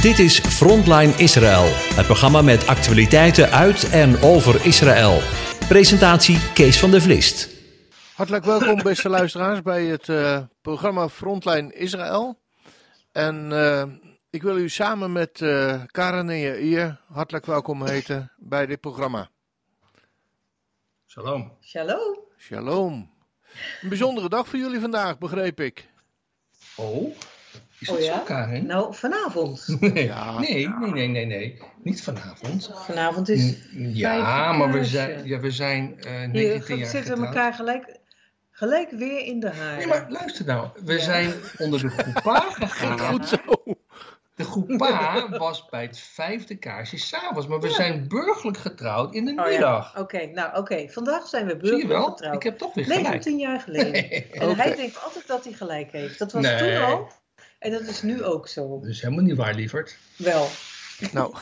Dit is Frontline Israël, het programma met actualiteiten uit en over Israël. Presentatie Kees van der Vlist. Hartelijk welkom, beste luisteraars, bij het uh, programma Frontline Israël. En uh, ik wil u samen met uh, Karen en Jair hartelijk welkom heten bij dit programma. Shalom. Shalom. Shalom. Een bijzondere dag voor jullie vandaag, begreep ik. Oh, is Oh dat ja? zo, Karin? Nou, vanavond. Nee, Ja. nee, nee, nee, nee, nee. Niet vanavond. Vanavond is. Ja, vijf maar we zijn, ja, we zijn eh Hier 19 jaar zitten we getrouwd. elkaar gelijk, gelijk weer in de haren. Nee, maar luister nou. We Ja. zijn onder de groep Pa gegaan. Goed zo. De groep Pa was bij het vijfde kaarsje s'avonds. Maar we zijn burgerlijk getrouwd in de Oh ja, middag. Oké, nou oké. Vandaag zijn we Zie je burgerlijk wel? getrouwd. Ik heb toch weer gelijk. 19 jaar geleden. En hij denkt altijd dat hij gelijk heeft. Dat was Nee. toen al. En dat is nu ook zo. Dat is helemaal niet waar, lieverd. Wel. Nou,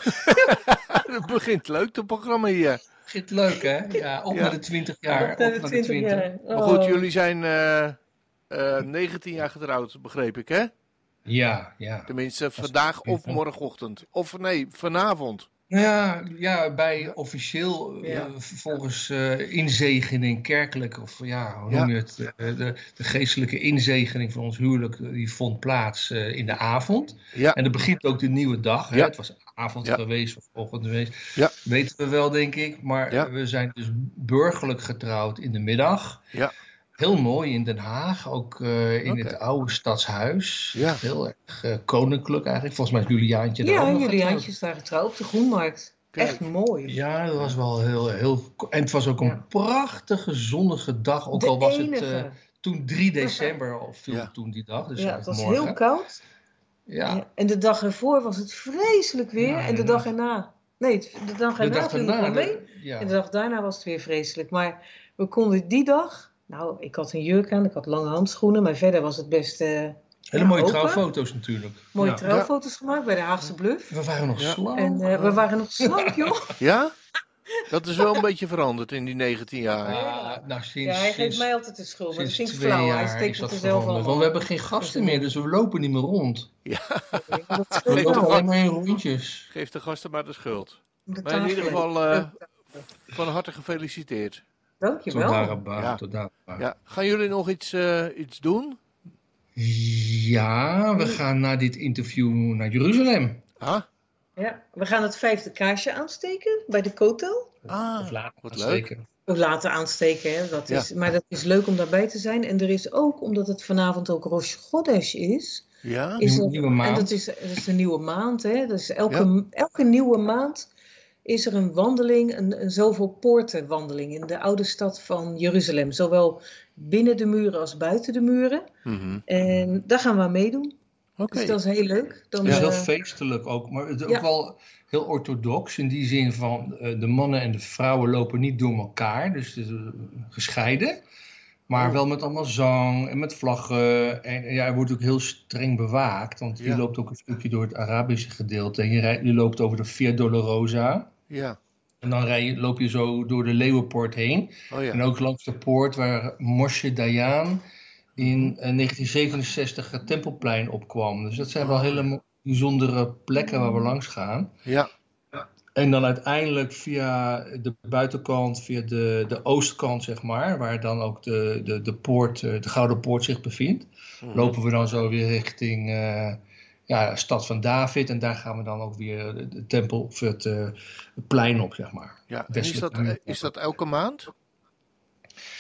het begint leuk, het programma hier. Het leuk, hè? Ja, op Ja. naar de 20 jaar. Op naar de op 20 jaar. Maar goed, Oh. jullie zijn eh, eh, 19 jaar getrouwd, begreep ik, hè? Ja, ja. Tenminste, vandaag of morgenochtend. Of nee, vanavond. Nou Ja, ja, bij officieel, eh, volgens eh, inzegening, kerkelijk, of ja, hoe noem je het? eh, de, de geestelijke inzegening van ons huwelijk, die vond plaats in de avond. Ja, En er begint ook de nieuwe dag. Hè? Ja. Het was avond geweest of ochtend geweest. Weten we wel, denk ik. Maar we zijn dus burgerlijk getrouwd in de middag. Ja. Heel mooi in Den Haag, ook eh, in het oude stadshuis. Ja. Heel erg eh, koninklijk eigenlijk. Volgens mij is Juliaantje daar ook Ja, nog jullie getrouwd. handjes daar getrouwd op de Groenmarkt. Kijk. Echt mooi. Ja, dat was wel heel, heel. En het was ook een Ja. prachtige zonnige dag. Ook de al was enige. het eh, toen 3 december, of viel Ja. toen die dag. Dus ja, het was morgen. heel koud. Ja, Ja, En de dag ervoor was het vreselijk weer. Ja, en de ja. dag erna. Nee, de dag de erna dag viel het daarna. wel mee. de- ja. En de dag daarna was het weer vreselijk. Maar we konden die dag. Nou, ik had een jurk aan, ik had lange handschoenen. Maar verder was het best. eh, Hele ja, mooie open. trouwfoto's natuurlijk. Mooie Ja. trouwfoto's gemaakt bij de Haagse Bluff. We waren nog Ja. slank. En eh, we waren nog slank, joh. ja? Dat is wel een beetje veranderd in die 19 jaar. Ja, nou, sinds, Ja, hij geeft sinds, mij altijd de schuld. Maar dat sinds vind ik twee flauw. Hij jaar is steekt dat het er zelf al Want we hebben geen gasten meer, dus we lopen niet meer rond. Ja, Dat We lopen wel. alleen maar in rondjes. geef de gasten maar de schuld. De Maar in ieder geval eh, van harte gefeliciteerd. Tot Dankjewel. daarop. Ja. Tot. Ja. Gaan jullie nog iets, eh, iets doen? Ja, we gaan na dit interview naar Jeruzalem. Ah, Ja, we gaan het vijfde kaarsje aansteken bij de Kotel. ah Of later. wat zeker. leuk. Of laten aansteken, hè. Dat is, maar dat is leuk om daarbij te zijn. En er is ook, omdat het vanavond ook Rosh Chodesh is, Ja? is Nieuwe- er, nieuwe maand. En dat is, dat is de nieuwe maand, hè. Dus elke, elke nieuwe maand is er een wandeling, een, een zoveel poorten wandeling in de oude stad van Jeruzalem. Zowel binnen de muren als buiten de muren. Mhm. En daar gaan we aan meedoen. Oké. Dus dat is heel leuk. Dan, Het is heel eh, feestelijk ook, maar het is ook wel heel orthodox in die zin van eh, de mannen en de vrouwen lopen niet door elkaar, dus het is, eh, gescheiden. Maar Oh. wel met allemaal zang en met vlaggen. En ja, er wordt ook heel streng bewaakt, want je loopt ook een stukje door het Arabische gedeelte. En je, rijdt, je loopt over de Via Dolorosa. Ja. En dan rij loop je zo door de Leeuwenpoort heen. Oh ja. En ook langs de poort waar Moshe Dayan in eh, 1967 het Tempelplein opkwam. Dus dat zijn wel hele mo- bijzondere plekken waar we langs gaan. Ja. En dan uiteindelijk via de buitenkant, via de, de oostkant, zeg maar, waar dan ook de, de, de, poort, eh, de Gouden Poort zich bevindt, Mhm. lopen we dan zo weer richting eh, ja, Stad van David. En daar gaan we dan ook weer de, tempel of het, eh, het plein op, zeg maar. Ja. En is dat, eh, is dat elke maand?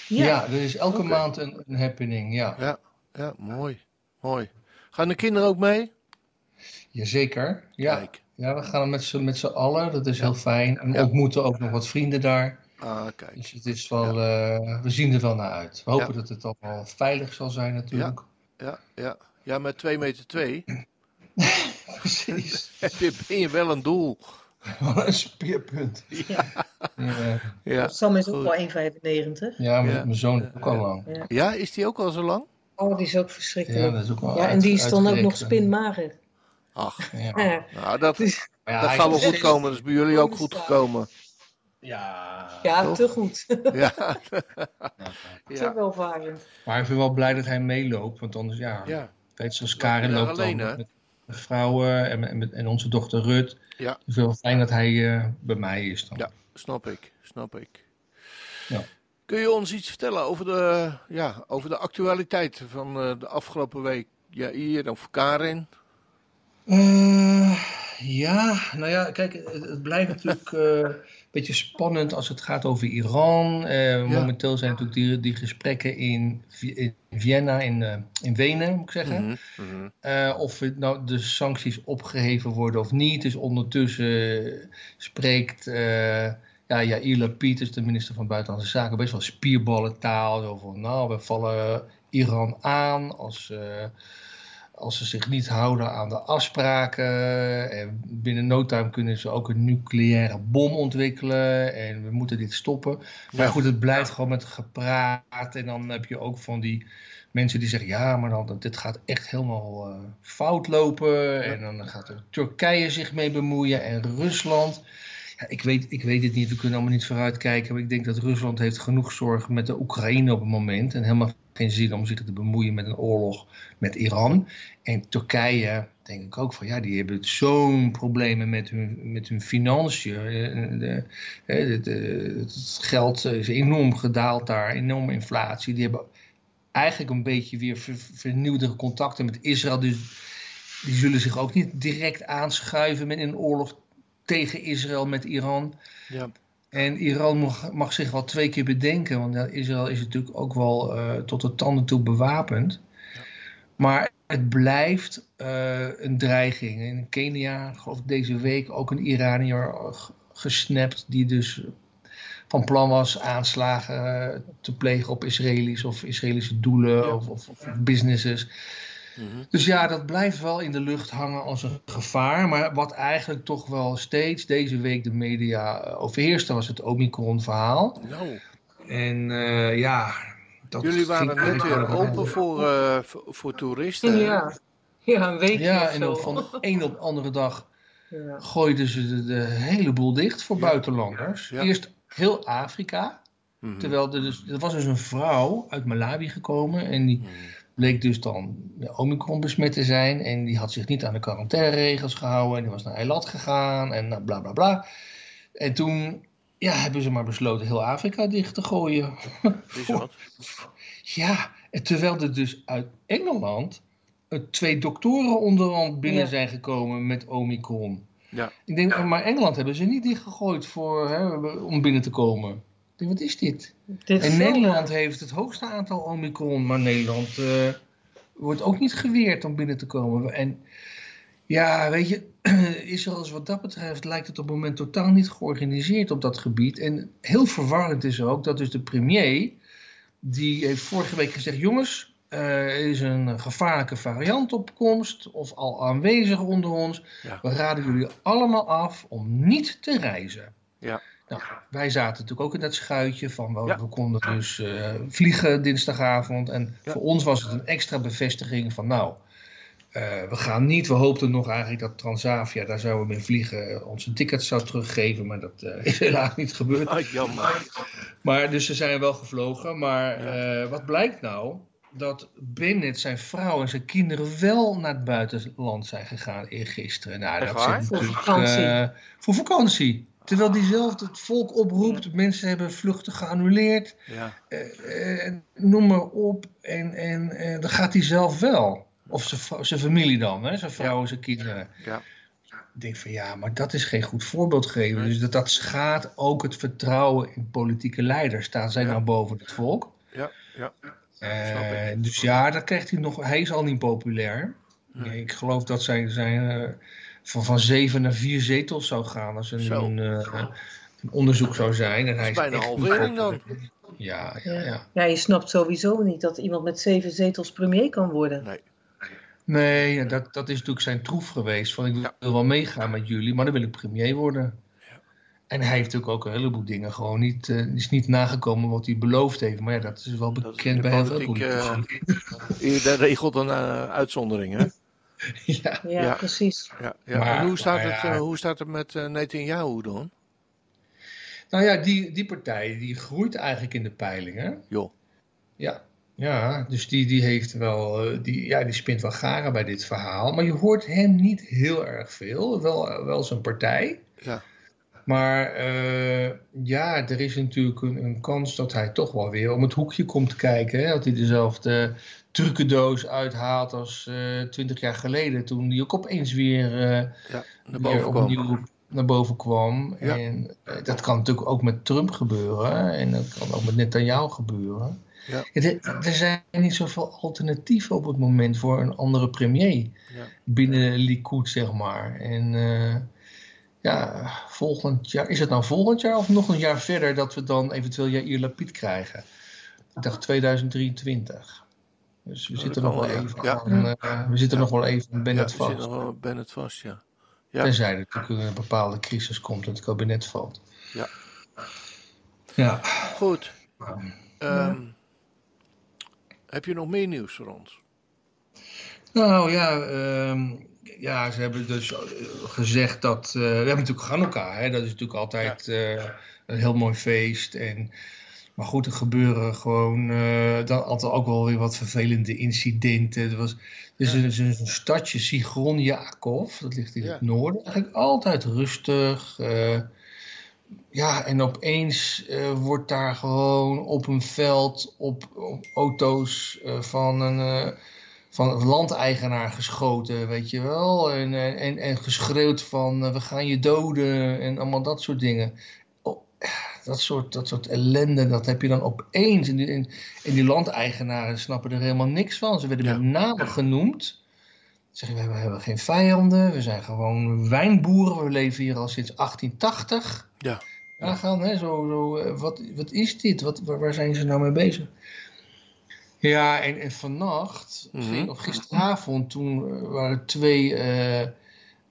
Ja, ja. er is elke maand een, een happening, ja. Ja. Ja, mooi. Mooi. Gaan de kinderen ook mee? Jazeker, ja. Kijk. Ja, we gaan met z'n, met z'n allen, dat is heel fijn. En we Ja. ontmoeten ook nog wat vrienden daar. Ah, kijk. Dus het is wel, eh, we zien er wel naar uit. We hopen Ja. dat het allemaal veilig zal zijn natuurlijk. Ja, ja. Ja, met 2 meter 2 Precies. ben je wel een doel. Wat een speerpunt. Ja. Ja, Ja. Sam is ook Goed. wel 1,95. ja, mijn, Ja. mijn zoon is ook al lang. Ja. Ja, is die ook al zo lang? Oh, die is ook Ja, verschrikkelijk. dat is ook wel Ja, en die is dan ook nog spinmager. Ach, Ja. Ja. nou, dat, Dus- dat gaat wel goed komen. Dat is bij jullie ook goed gekomen. Ja. Ja, Toch? te goed. Ja. Te Ja. welvarend. Maar ik ben wel blij dat hij meeloopt, want anders, ja, Ja. weet zoals Karin loopt alleen, dan hè? met- vrouwen en, en, en onze dochter Rut. Ja. Dus wel fijn dat hij bij mij is dan. Ja, snap ik, snap ik. Ja. Kun je ons iets vertellen over de, ja, over de actualiteit van de afgelopen week? Ja, hier of Karin? Uh, ja, nou ja, kijk, het, blijft natuurlijk beetje spannend als het gaat over Iran. Uh, ja. Momenteel zijn natuurlijk die, die gesprekken in, in Vienna, in, in Wenen, moet ik zeggen. Mm -hmm. of nou de sancties opgeheven worden of niet. Dus ondertussen spreekt ja, Yair Lapid, dus de minister van Buitenlandse Zaken, best wel spierballentaal. Zo van, nou, we vallen Iran aan als als ze zich niet houden aan de afspraken. En binnen no time kunnen ze ook een nucleaire bom ontwikkelen. En we moeten dit stoppen. Maar goed, het blijft gewoon met gepraat. En dan heb je ook van die mensen die zeggen: ja, maar dan, dit gaat echt helemaal uh, fout lopen. En dan gaat er Turkije zich mee bemoeien en Rusland. Ik, weet, ik weet het niet, we kunnen allemaal niet vooruitkijken. Maar ik denk dat Rusland heeft genoeg zorgen met de Oekraïne op het moment. En helemaal geen zin om zich te bemoeien met een oorlog met Iran. En Turkije, denk ik ook van ja, die hebben zo'n problemen met hun, met hun financiën. De, de, de, het geld is enorm gedaald daar, enorme inflatie. Die hebben eigenlijk een beetje weer ver, vernieuwde contacten met Israël. Dus die zullen zich ook niet direct aanschuiven met een oorlog tegen Israël met Iran. Ja. En Iran mag, mag, zich wel twee keer bedenken, want Israël is natuurlijk ook wel uh, tot de tanden toe bewapend. Ja. Maar het blijft uh, een dreiging. In Kenia, geloof ik deze week, ook een Iranier gesnapt die dus van plan was aanslagen te plegen op Israëli's of Israëlische doelen ja. of, of, of businesses. Mm-hmm. Dus ja, dat blijft wel in de lucht hangen als een gevaar. Maar wat eigenlijk toch wel steeds deze week de media overheerste, was het Omicron-verhaal. Nou. En uh, ja. Dat Jullie waren net weer open voor, uh, voor, voor, toeristen. Ja, ja een week. Ja, en dan van de een op de andere dag ja. gooiden ze de, de hele boel dicht voor ja. buitenlanders. Ja. Eerst heel Afrika. Mm-hmm. Terwijl er, dus, er was dus een vrouw uit Malawi gekomen en die. Mm-hmm bleek dus dan de Omicron besmet te zijn. En die had zich niet aan de quarantaineregels gehouden. En die was naar Eilat gegaan en nou, bla bla bla. En toen ja, hebben ze maar besloten heel Afrika dicht te gooien. Ja, en terwijl er dus uit Engeland twee doktoren onderhand binnen ja. zijn gekomen met Omicron. Ja. Ik denk, maar Engeland hebben ze niet dichtgegooid voor, hè, om binnen te komen. Ik denk, wat is dit? dit en Nederland heeft het hoogste aantal Omicron, maar Nederland uh, wordt ook niet geweerd om binnen te komen. En ja, weet je, Israël is wat dat betreft lijkt het op het moment totaal niet georganiseerd op dat gebied. En heel verwarrend is ook dat dus de premier, die heeft vorige week gezegd, jongens, uh, er is een gevaarlijke variant op komst of al aanwezig onder ons. Ja. We raden jullie allemaal af om niet te reizen. Ja. Nou, wij zaten natuurlijk ook in dat schuitje van we, Ja. we konden dus uh, vliegen dinsdagavond. En Ja. voor ons was het een extra bevestiging van nou, uh, we gaan niet. We hoopten nog eigenlijk dat Transavia, daar zouden we mee vliegen, ons een ticket zou teruggeven. Maar dat uh, is helaas niet gebeurd. Ah, jammer. Maar dus ze zijn wel gevlogen. Maar Ja. eh, wat blijkt nou? Dat Bennett, zijn vrouw en zijn kinderen wel naar het buitenland zijn gegaan eergisteren. Nou, dat waar? zit Voor vakantie. eh, voor vakantie. Terwijl die zelf het volk oproept. Mensen hebben vluchten geannuleerd. Ja. eh, eh, noem maar op. En, en eh, dan gaat hij zelf wel. Of zijn familie dan, hè? zijn vrouw en zijn kinderen. Ja. Ik denk van ja, maar dat is geen goed voorbeeld geven. Dus dat, dat schaadt ook het vertrouwen in politieke leiders. Staan zij Ja. nou boven het volk? Ja. Ja. Eh, dus ja, dat krijgt hij nog. Hij is al niet populair. Nee. Ik geloof dat zijn, zijn van, van zeven naar vier zetels zou gaan als er een, eh, een onderzoek zou zijn. En hij is bijna halvering dan. Ja, ja, Ja. je snapt sowieso niet dat iemand met zeven zetels premier kan worden. Nee. Nee, dat, dat is natuurlijk zijn troef geweest. Van ik wil Ja. wel meegaan met jullie, maar dan wil ik premier worden. Ja. En hij heeft natuurlijk ook een heleboel dingen gewoon niet, eh, is niet nagekomen wat hij beloofd heeft. Maar ja, dat is wel Dat is in bekend bij heel veel eh, politici. Dat regelt een eh, uitzondering, hè? ja. Ja, precies. Ja, ja. Maar- en hoe staat, maar het, ja. eh, hoe staat het met eh Netanyahu dan? Nou ja, die, die partij die groeit eigenlijk in de peilingen. Joh. Ja. Ja, dus die, die heeft wel, eh, die, ja, die spint wel garen bij dit verhaal. Maar je hoort hem niet heel erg veel. Wel, wel zijn partij. Ja. Maar uh, ja, er is natuurlijk een, een, kans dat hij toch wel weer om het hoekje komt kijken. Hè? Dat hij dezelfde trucendoos uithaalt als uh, twintig jaar geleden. Toen hij ook opeens weer, uh, ja, naar boven weer opnieuw kwam. naar boven kwam. Ja. En dat kan natuurlijk ook met Trump gebeuren. En dat kan ook met Netanyahu gebeuren. Ja. Er, er, zijn niet zoveel alternatieven op het moment voor een andere premier. Binnen Likud, zeg maar. En uh, ja, volgend jaar, is het nou volgend jaar of nog een jaar verder dat we dan eventueel Jair Lapid krijgen? Ik dacht 2023. Dus we Oh, zitten nog wel even ja. aan, uh, we zitten nog wel even Bennett ja, we vast. zitten nog wel Bennett vast, ja. Ja. Tenzij er natuurlijk een bepaalde crisis komt en het kabinet valt. Ja. Ja. Goed. Ehm, heb je nog meer nieuws voor ons? Nou ja, ehm, ja, ze hebben dus eh, gezegd dat. eh, we hebben natuurlijk Hanukkah, hè, dat is natuurlijk altijd eh, een heel mooi feest. En, maar goed, er gebeuren gewoon dan altijd ook wel weer wat vervelende incidenten. Er, was, er is Ja. een, er is een stadje, Sigron Jakov, dat ligt in Ja. het noorden. Eigenlijk altijd rustig. ja, en opeens wordt daar gewoon op een veld op, op auto's van een van landeigenaar geschoten, weet je wel. En, eh, en, en geschreeuwd van eh, we gaan je doden en allemaal dat soort dingen. Oh, dat, soort, dat soort ellende, dat heb je dan opeens. En die, en, en die landeigenaren snappen er helemaal niks van. Ze werden Ja. met name genoemd. Zeggen, we hebben, we hebben geen vijanden, we zijn gewoon wijnboeren, we leven hier al sinds 1880. Ja. Ja, gaan, hè, zo, zo, eh, wat, wat is dit? Wat, waar, waar zijn ze nou mee bezig? Ja, en, en vannacht, Mhm. of gisteravond, toen eh, waren twee, eh,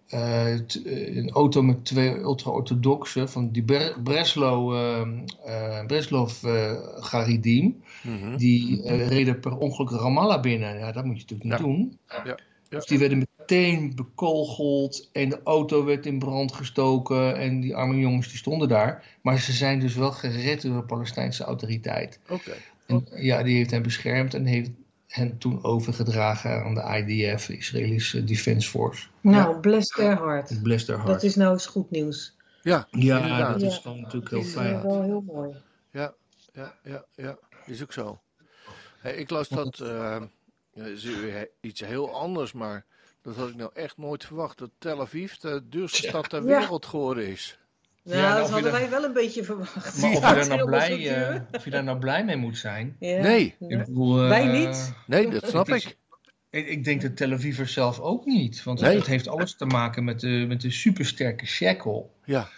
eh, een auto met twee ultra-orthodoxen van die Bre- Breslau, eh, eh, Breslov Garidim, Mhm. die reden per ongeluk Ramallah binnen. Ja, dat moet je natuurlijk niet Ja. doen. Ja. Ja. Dus die werden meteen bekogeld en de auto werd in brand gestoken en die arme jongens die stonden daar. Maar ze zijn dus wel gered door de Palestijnse autoriteit. Oké. En, ja, die heeft hen beschermd en heeft hen toen overgedragen aan de IDF, de Israëlische Defense Force. Nou, bless their heart. Bless their heart. Dat is nou eens goed nieuws. Ja, ja, inderdaad. dat Ja. is gewoon natuurlijk heel Dat is fijn. wel heel mooi. Ja, ja, ja, ja. Is ook zo. Hey, ik las dat, eh, ja, is weer iets heel anders, maar dat had ik nou echt nooit verwacht. Dat Tel Aviv de duurste stad ter Ja. wereld geworden is. Nou, Ja, dat hadden wij wel een beetje verwacht. Maar of Ja, je, daar nou blij, eh, of je daar nou blij mee moet zijn. Ja. Nee. Ik bedoel, eh, Wij niet. Nee, dat snap is- ik. Ik, ik denk de Tel Avivers zelf ook niet. Want Nee. het heeft alles te maken met de, met de supersterke shekel. Ja,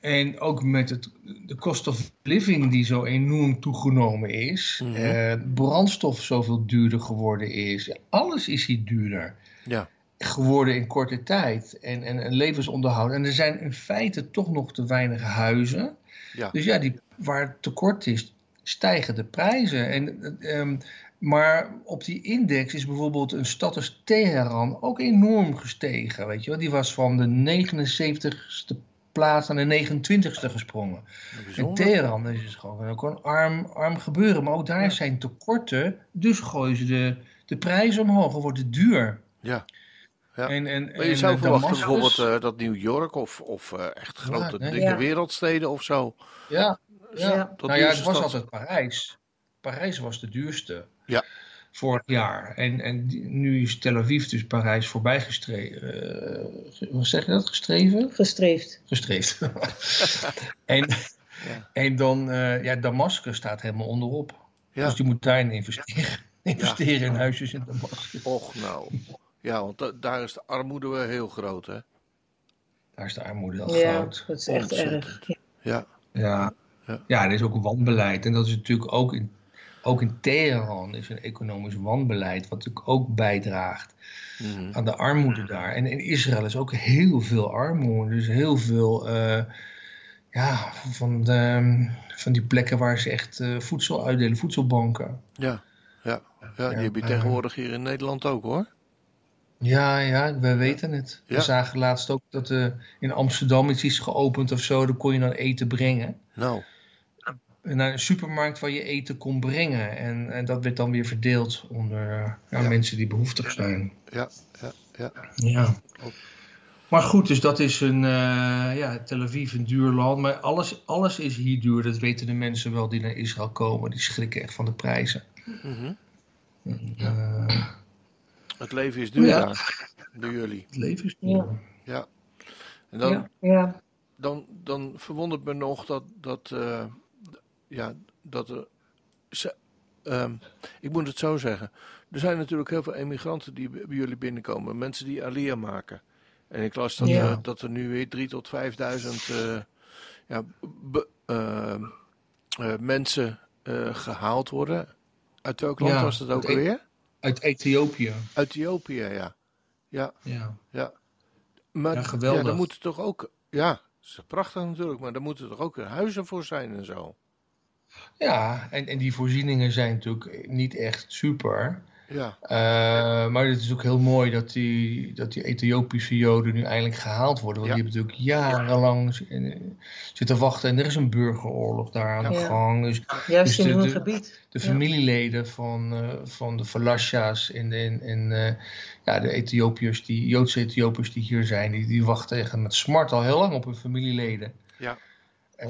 En ook met het, de cost of living die zo enorm toegenomen is. Mhm. eh, brandstof zoveel duurder geworden is. Alles is hier duurder ja, geworden in korte tijd. En, en, en levensonderhoud. En er zijn in feite toch nog te weinig huizen. ja. Dus ja, die, waar het tekort is, stijgen de prijzen. En, eh, ehm, maar op die index is bijvoorbeeld een stad als Teheran ook enorm gestegen. Weet je wel? Die was van de 79ste plaats naar de 29ste gesprongen. En. Teheran is dus gewoon ook een arm, arm gebeuren. Maar ook daar Ja. zijn tekorten. Dus gooien ze de, de prijzen omhoog. Dan wordt het duur. Ja. Ja. En, en, Maar je en, zou eh, verwachten Damascus- bijvoorbeeld eh, dat New York of, of eh, echt grote, nee. dikke Ja. wereldsteden of zo. Ja, ja. Dat nou ja, het was stad. altijd Parijs. Parijs was de duurste. Ja. Vorig jaar. En, en nu is Tel Aviv dus Parijs voorbij gestreven. wat zeg je dat? Gestreven? Gestreefd. Gestreefd. en, en dan, eh, ja, Damascus staat helemaal onderop. Ja. Dus die moet daarin investeren. investeren in huisjes in Damascus. Och nou. Ja, want da- daar is de armoede wel heel groot, hè? Daar is de armoede al Ja, groot. dat is echt Ontzettend. erg. Ja, Ja. Ja. ja, er is ook wanbeleid. En dat is natuurlijk ook in, ook in Teheran is een economisch wanbeleid, wat natuurlijk ook bijdraagt Mhm. aan de armoede daar. En in Israël is ook heel veel armoede. Dus heel veel eh, ja, van, de, van die plekken waar ze echt eh, voedsel uitdelen, voedselbanken. ja, ja. ja die Ja, heb je tegenwoordig hier in Nederland ook, hoor. Ja, ja, wij weten het. Ja. We zagen laatst ook dat eh, in Amsterdam iets is geopend of zo. Dan kon je dan eten brengen. Nou, naar een supermarkt waar je eten kon brengen. En, en dat werd dan weer verdeeld onder ja, Ja. mensen die behoeftig zijn. Ja, ja, ja. Ja. Maar goed, dus dat is een, eh, ja, Tel Aviv een duur land. Maar alles, alles is hier duur. Dat weten de mensen wel die naar Israël komen. Die schrikken echt van de prijzen. Mhm. Eh, Het leven is duur Ja. door jullie. het leven is duur. Ja. En dan, ja, dan, dan verwondert me nog dat, dat, eh, ja, dat er, ze- ehm, ik moet het zo zeggen. Er zijn natuurlijk heel veel emigranten die bij jullie binnenkomen. Mensen die alia maken. En ik las dat, Ja. eh, dat er nu weer 3.000 tot 5.000 eh, ja, ehm, eh, mensen eh, gehaald worden. Uit welk land Ja, was dat ook E- alweer? Uit Ethiopië. Ethiopië, ja. Ja, Ja. ja. Maar Ja, geweldig. Ja, daar moeten toch ook. Ja, dat is prachtig natuurlijk, maar daar moeten toch ook huizen voor zijn en zo. Ja, en, en die voorzieningen zijn natuurlijk niet echt super. Ja, Eh, maar het is ook heel mooi dat die, dat die Ethiopische Joden nu eindelijk gehaald worden. Want Ja. die hebben natuurlijk jarenlang zitten wachten. En er is een burgeroorlog daar aan de gang. Dus Juist Dus in de- hun gebied. de Ja. familieleden van, eh, van de Falasha's en, de, en, en eh, ja, de Ethiopiërs, die Joodse Ethiopiërs die hier zijn, die, die wachten echt met smart al heel lang op hun familieleden. ja,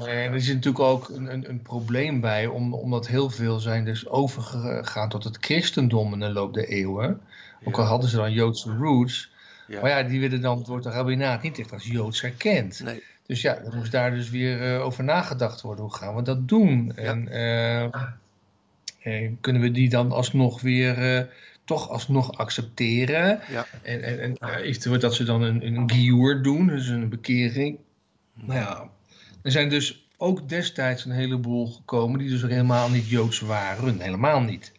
En er is natuurlijk ook een, een, een probleem bij, om, omdat heel veel zijn dus overgegaan tot het christendom in de loop der eeuwen. Ook al hadden ze dan Joodse roots. ja. Maar ja, die werden dan door het rabbinaat niet echt als Joods erkend. Nee, Dus ja, er moest daar dus weer eh, over nagedacht worden. Hoe gaan we dat doen? En eh, eh, kunnen we die dan alsnog weer, toch alsnog accepteren? ja, En, en, en eventueel dat ze dan een, een giur doen, dus een bekering. Nou ja, er zijn dus ook destijds een heleboel gekomen die dus helemaal niet Joods waren. Helemaal niet.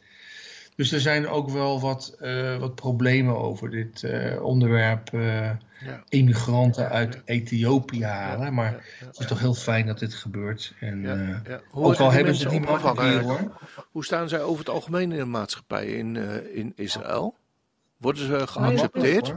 Dus er zijn ook wel wat, eh, wat problemen over dit eh, onderwerp. eh, ja. emigranten uit Ethiopië halen. Maar ja, ja. het is toch heel fijn dat dit gebeurt. En, eh, ook al die hebben ze niet makkelijk hoor. Hoe staan zij over het algemeen in de maatschappij in, eh, in Israël? Worden ze geaccepteerd?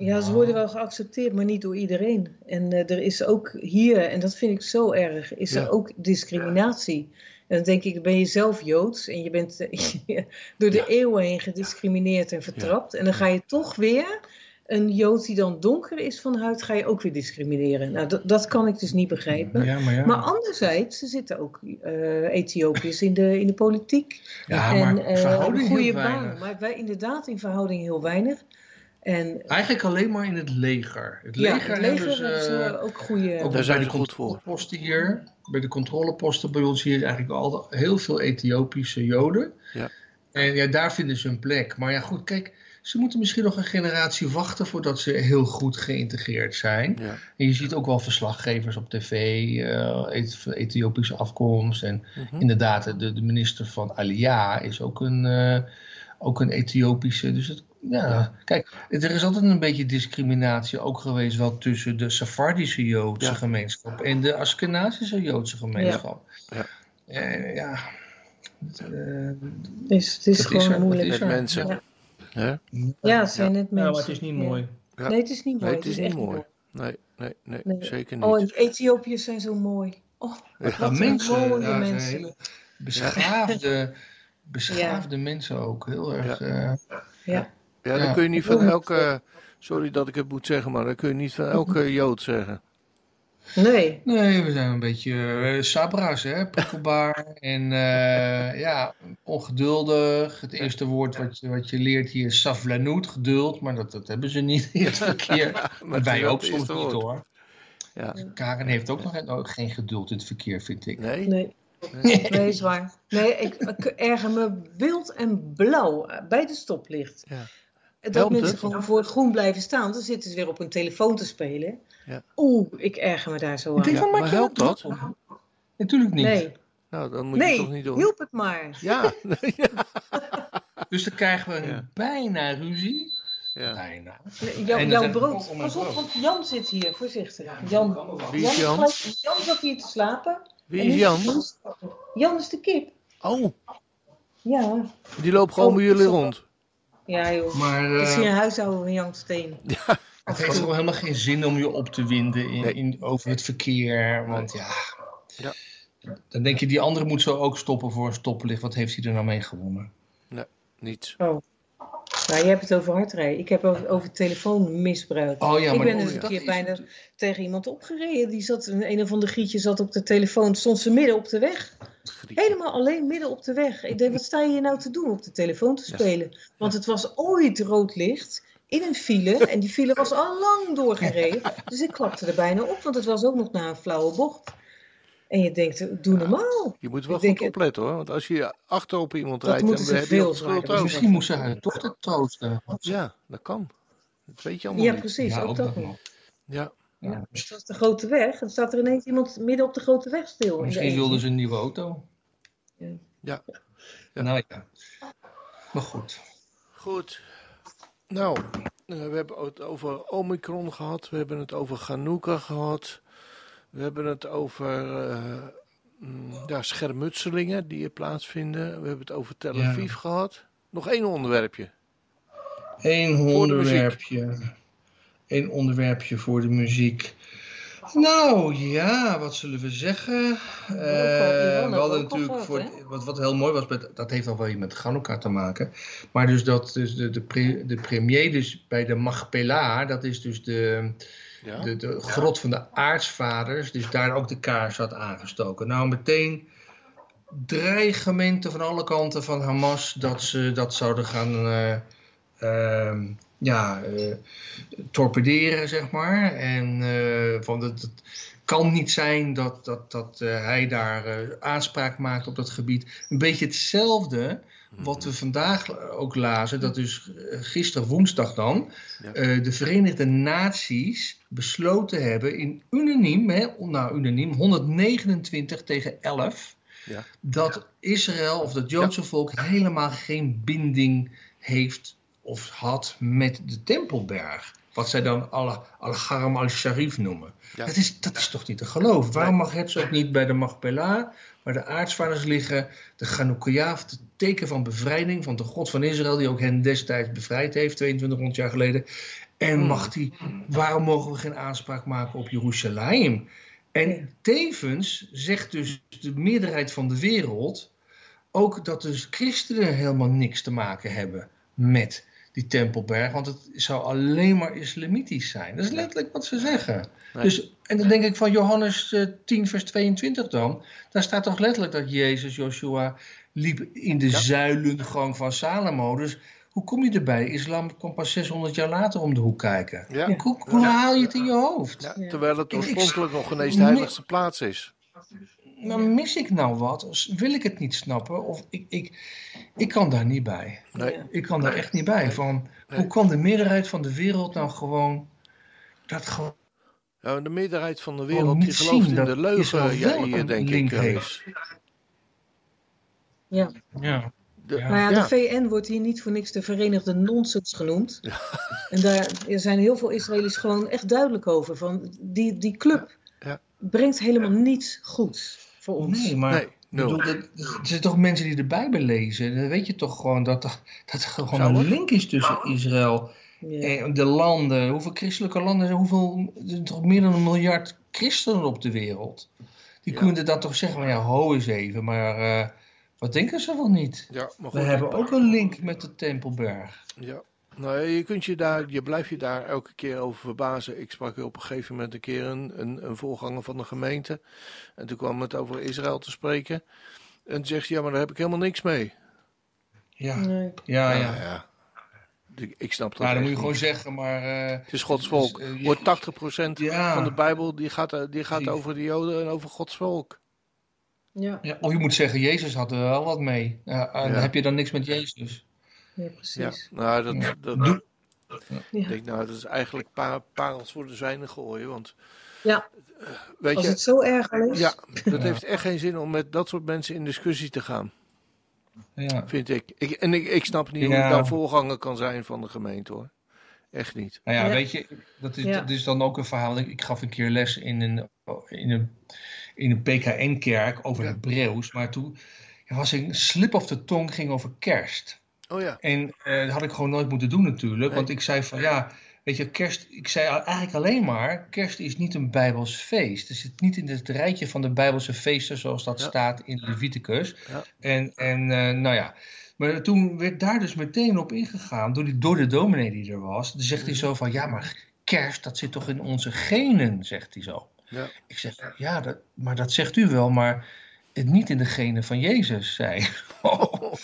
Ja, ze worden wel geaccepteerd, maar niet door iedereen. En eh, er is ook hier, en dat vind ik zo erg, is Ja. er ook discriminatie. En dan denk ik, ben je zelf Joods en je bent eh, door de eeuwen heen gediscrimineerd en vertrapt. En dan ga je toch weer een Jood die dan donker is van huid, ga je ook weer discrimineren. Nou, dat, dat kan ik dus niet begrijpen. Ja, maar ja. Maar anderzijds, er zitten ook eh Ethiopiërs in de, in de politiek. ja, en maar verhouding goede weinig. Maar wij inderdaad in verhouding heel weinig. En Eigenlijk alleen maar in het leger. Het ja, leger, het leger hebben ze, hebben ze ook goede... ook Daar zijn ze de goed voor. controleposten hier. Bij de controleposten bij ons hier eigenlijk al heel veel Ethiopische Joden. Ja. En ja, daar vinden ze een plek. Maar ja, goed, kijk, ze moeten misschien nog een generatie wachten voordat ze heel goed geïntegreerd zijn. Ja, En je ziet ook wel verslaggevers op tv, eh, Eth- Ethiopische afkomst. En mhm. inderdaad, de, de minister van Alia is ook een, eh, ook een Ethiopische. Dus het, ja, Ja. kijk, er is altijd een beetje discriminatie ook geweest wel tussen de Safardische Joodse Ja. gemeenschap en de Askenazische Joodse gemeenschap. Ja. Eh, ja. Het, eh, Het is, het is gewoon er, dat moeilijk. is Met er. mensen. Ja. Hè? Ja, het zijn net ja, mensen. maar het is niet Ja. mooi. Ja. Nee, het is niet mooi. Nee, het is niet mooi. Nee, nee, nee, Nee. zeker niet. Oh, en Ethiopiërs zijn zo mooi. Oh, Ja, wat mensen, mooie ja, mensen. hele beschaafde, beschaafde mensen ook. Heel erg. Ja. Ja. Ja, dan kun je niet van elke... Sorry dat ik het moet zeggen, maar dan kun je niet van elke Jood zeggen. Nee. Nee, we zijn een beetje eh, sabra's, hè? prikkelbaar en eh, ja, ongeduldig. Het eerste woord wat je, wat je leert hier is savlanoet, geduld, maar dat, dat hebben ze niet in het verkeer. Maar wij ook soms niet woord. hoor. Ja. Karen heeft ook nog ook geen geduld in het verkeer, vind ik. Nee? Nee. Nee, is waar. Nee, ik, ik erger me wild en blauw eh, bij de stoplicht. Ja. Dat Helpt mensen het? gewoon voor het groen blijven staan. Dan zitten ze weer op hun telefoon te spelen. Ja. Oeh, ik erger me daar zo Ik denk, aan. van, maak maar je helpt dat? Natuurlijk niet. Nee, Nou, dan moet je het toch niet doen. hielp het maar. Ja. ja. Dus dan krijgen we Ja. bijna ruzie. ja. Bijna. Jan, jouw brood. Pas op, want Jan zit hier, voorzichtig. Jan, Wie is Jan? Jan zat hier te slapen. Wie is Jan? Jan is de kip. Oh, Ja, die loopt gewoon Oh, bij jullie rond. Ja joh. Maar Het is eh, een huishouden van Jan Steen. het heeft gewoon helemaal geen zin om je op te winden in, Nee. in, over het verkeer. Want ja, Ja. Dan denk je, die andere moet zo ook stoppen voor een stoplicht. Wat heeft hij er nou mee gewonnen? Nee, niets. Oh. Nou, je hebt het over hardrijden. Ik heb over, over telefoonmisbruik. Oh ja, ik maar ben oh, eens ja. een keer bijna tegen iemand opgereden. Die zat, een, een of ander gietje zat op de telefoon, stond ze midden op de weg. Helemaal alleen midden op de weg. Ik denk, wat sta je hier nou te doen op de telefoon te spelen? Want het was ooit rood licht in een file en die file was al lang doorgereden. Dus ik klapte er bijna op, want het was ook nog na een flauwe bocht. En je denkt, doe normaal. Je moet wel Ik denk goed opletten hoor. Want als je achterop iemand Dat rijdt, moeten dan ze heb je veel schuld ook. Misschien moest ze haar dochter troosten. Ja, dat kan. Dat weet je allemaal Ja, niet. precies, Ja, ook ook dat nog. Ja. Het was de grote weg. Dan staat er ineens iemand midden op de grote weg stil. Misschien wilden ze een nieuwe auto. Ja. Ja. Ja. Nou ja. Maar goed. Goed. Nou, eh, we hebben het over Omicron gehad. We hebben het over Hanukkah gehad. We hebben het over eh, mm, ja, schermutselingen die er plaatsvinden. We hebben het over Tel Ja. Aviv gehad. Nog één onderwerpje. Eén Voor de muziek. onderwerpje. Eén onderwerpje voor de muziek. Nou ja, wat zullen we zeggen? Eh, Iran we hadden natuurlijk voor, wat, wat heel mooi was, met, dat heeft al wel iets met Hanukkah te maken. Maar dus dat dus de, de, pre- de premier dus bij de Machpelah, dat is dus de, Ja. de, de grot van de aartsvaders, dus daar ook de kaars had aangestoken. Nou, meteen dreigementen van alle kanten van Hamas dat ze dat zouden gaan eh, ehm, ja, eh, torpederen, zeg maar. En eh, van dat, het kan niet zijn dat, dat, dat eh, hij daar aanspraak maakt op dat gebied. Een beetje hetzelfde wat we vandaag ook lazen, dat dus gisteren woensdag dan, Ja. de Verenigde Naties besloten hebben in unaniem, hè, nou unaniem, 129 tegen 11, Ja. dat Israël of het Joodse volk helemaal geen binding heeft of had met de Tempelberg. Wat zij dan Al- Al-Haram al-Sharif noemen. Ja. Dat, is, dat is toch niet te geloven? Waarom mag het ook niet bij de Machpelah, waar de aartsvaders liggen, de Chanukah, het teken van bevrijding van de God van Israël, die ook hen destijds bevrijd heeft, 2200 jaar geleden. En mag die, waarom mogen we geen aanspraak maken op Jeruzalem? En tevens zegt dus de meerderheid van de wereld ook dat dus christenen helemaal niks te maken hebben met die Tempelberg, want het zou alleen maar islamitisch zijn. Dat is letterlijk wat ze zeggen. Nee. Dus, en dan denk ik van Johannes eh, 10, vers 22 dan, daar staat toch letterlijk dat Jezus, Joshua, liep in de Ja. zuilengang van Salomo. Dus hoe kom je erbij? Islam kwam pas 600 jaar later om de hoek kijken. Ja. Hoe, hoe, haal je het in je hoofd? Ja, Ja. terwijl het oorspronkelijk nog ineens de heiligste plaats is. Maar mis ik nou wat? Wil ik het niet snappen? Of ik, ik, ik kan daar niet bij. Nee. Ik kan daar echt niet bij. Van, Nee. Hoe kan de meerderheid van de wereld nou gewoon dat gewoon Ja, de meerderheid van de wereld die gelooft zien in dat de leugen. Ja, hier denk ik. eh, heeft. Ja. Ja. de- Ja. Nou ja, ja. de VN wordt hier niet voor niks de Verenigde Nonsens genoemd. En daar er zijn heel veel Israëli's gewoon echt duidelijk over. Van die, die club Ja. brengt helemaal niets goeds voor ons. Nee, maar Nee, nul. bedoel, dat- er zijn toch mensen die de Bijbel lezen. Dan weet je toch gewoon dat er, dat er gewoon Zou een link is tussen Israël en de landen. Hoeveel christelijke landen zijn? Hoeveel, er zijn toch meer dan een miljard christenen op de wereld. Die Ja. kunnen dan toch zeggen, maar ja, ho eens even. Maar eh, wat denken ze wel niet? Ja, maar We hebben ook een link met de Tempelberg. Ja. Nou, ja, je, kunt je, daar, je blijft je daar elke keer over verbazen. Ik sprak op een gegeven moment een keer een, een, een voorganger van de gemeente. En toen kwam het over Israël te spreken. En toen zegt hij, ja, maar daar heb ik helemaal niks mee. Ja, Nee. ja, ja. ja. Ik, ik snap dat Nou, dan moet je gewoon niet. zeggen, maar... eh, Het is Gods volk. Dus, eh, Wordt 80% Ja. van de Bijbel die gaat, eh, die gaat over de Joden en over Gods volk. Ja. ja, of je moet zeggen, Jezus had er wel wat mee. Ja, Ja. dan heb je dan niks met Jezus. Ja, Ja, precies. nou, dat, Ja. dat, Ja. denk, nou, dat is eigenlijk pa parels voor de zwijnen gooien. Want, Ja. weet Als je, het zo erg is. ja, dat heeft echt geen zin om met dat soort mensen in discussie te gaan. Ja. Vind ik. ik en ik, ik snap niet hoe ik dan voorganger kan zijn van de gemeente hoor. Echt niet. Nou ja, Ja. weet je, dat is, Ja. dat is dan ook een verhaal. Ik, ik gaf een keer les in een, in een, in een PKN-kerk over Ja. Hebreeuws. Maar toen was een slip of de tong ging over kerst. Oh ja. En eh, dat had ik gewoon nooit moeten doen natuurlijk. Nee. Want ik zei van ja, weet je, kerst, ik zei eigenlijk alleen maar, kerst is niet een Bijbels feest. Het zit niet in het rijtje van de Bijbelse feesten zoals dat staat in Leviticus. Ja. En, en uh, nou ja, maar toen werd daar dus meteen op ingegaan door, die, door de dominee die er was. Dan zegt hij zo van, ja maar kerst, dat zit toch in onze genen, zegt hij zo. Ja. Ik zeg, ja, dat, maar dat zegt u wel, maar het niet in de genen van Jezus, zei oh.